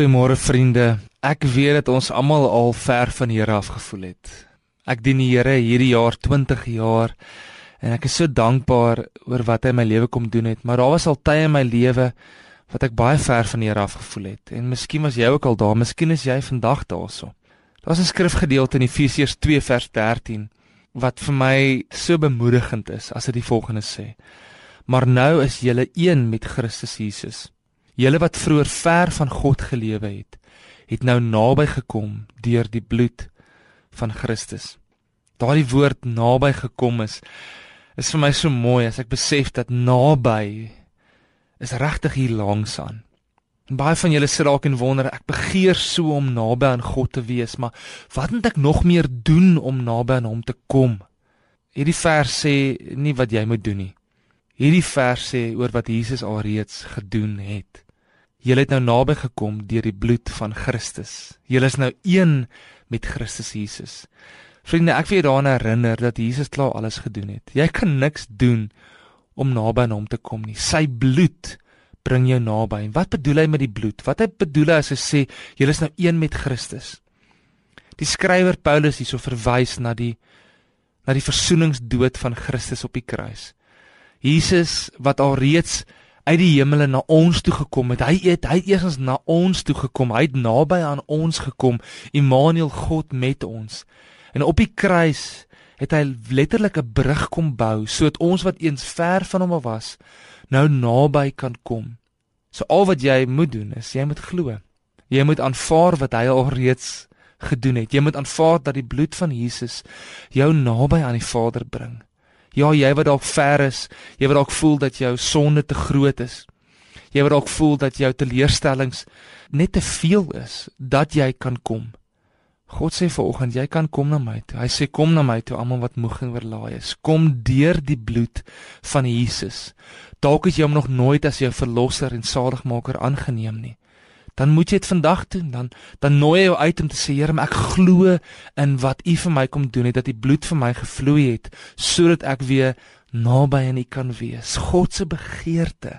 Goeiemôre vriende. Ek weet dat ons almal al ver van die Here af gevoel het. Ek dien die Here hierdie jaar 20 jaar en ek is so dankbaar oor wat hy in my lewe kom doen het, maar daar was al tye in my lewe wat ek baie ver van die Here af gevoel het. En miskien was jy ook al daar, miskien is jy vandag daarso. Daar's 'n skrifgedeelte in Efesiërs 2 vers 13 wat vir my so bemoedigend is as dit die volgende sê: Maar nou is julle een met Christus Jesus. Julle wat vroeër ver van God gelewe het, het nou naby gekom deur die bloed van Christus. Daardie woord naby gekom is is vir my so mooi as ek besef dat naby is regtig hier langs aan. En baie van julle sit dalk en wonder, ek begeer so om naby aan God te wees, maar wat moet ek nog meer doen om naby aan hom te kom? Hierdie vers sê nie wat jy moet doen nie. Hierdie vers sê oor wat Jesus alreeds gedoen het. Julle het nou naby gekom deur die bloed van Christus. Julle is nou een met Christus Jesus. Vriende, ek wil julle daaraan herinner dat Jesus klaar alles gedoen het. Jy kan niks doen om naby aan hom te kom nie. Sy bloed bring jou naby. En wat bedoel hy met die bloed? Wat hy bedoel as hy sê julle is nou een met Christus? Die skrywer Paulus hierso verwys na die na die versoeningsdood van Christus op die kruis. Jesus wat alreeds uit die hemele na ons toe gekom het. Hy het hy het eers na ons toe gekom. Hy het naby aan ons gekom. Immanuel God met ons. En op die kruis het hy letterlik 'n brug kom bou sodat ons wat eens ver van hom was, nou naby kan kom. So al wat jy moet doen is jy moet glo. Jy moet aanvaar wat hy al reeds gedoen het. Jy moet aanvaar dat die bloed van Jesus jou naby aan die Vader bring. Ja, jy wat dalk ver is, jy wat dalk voel dat jou sonde te groot is. Jy wat dalk voel dat jou teleurstellings net te veel is dat jy kan kom. God sê vanoggend jy kan kom na my toe. Hy sê kom na my toe almal wat moeg en oorlaai is. Kom deur die bloed van Jesus. Dalk het jy hom nog nooit as jou verlosser en saligmaker aangeneem nie dan moet jy dit vandag doen. Dan dan nooi jy jou uit om te sê Here, ek glo in wat U vir my kom doen het dat U bloed vir my gevloei het sodat ek weer naby aan U kan wees. God se begeerte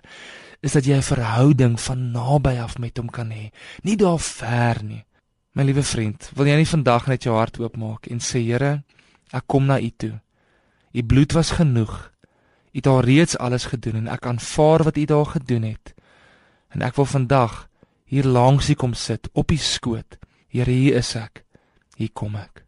is dat jy 'n verhouding van naby af met hom kan hê, nie daar ver nie. My liewe vriend, wil jy nie vandag net jou hart oopmaak en sê Here, ek kom na U toe. U bloed was genoeg. U het al reeds alles gedoen en ek aanvaar wat U daar gedoen het. En ek wil vandag hier langs U kom sit op U skoot. Here, hier is ek. Hier kom ek.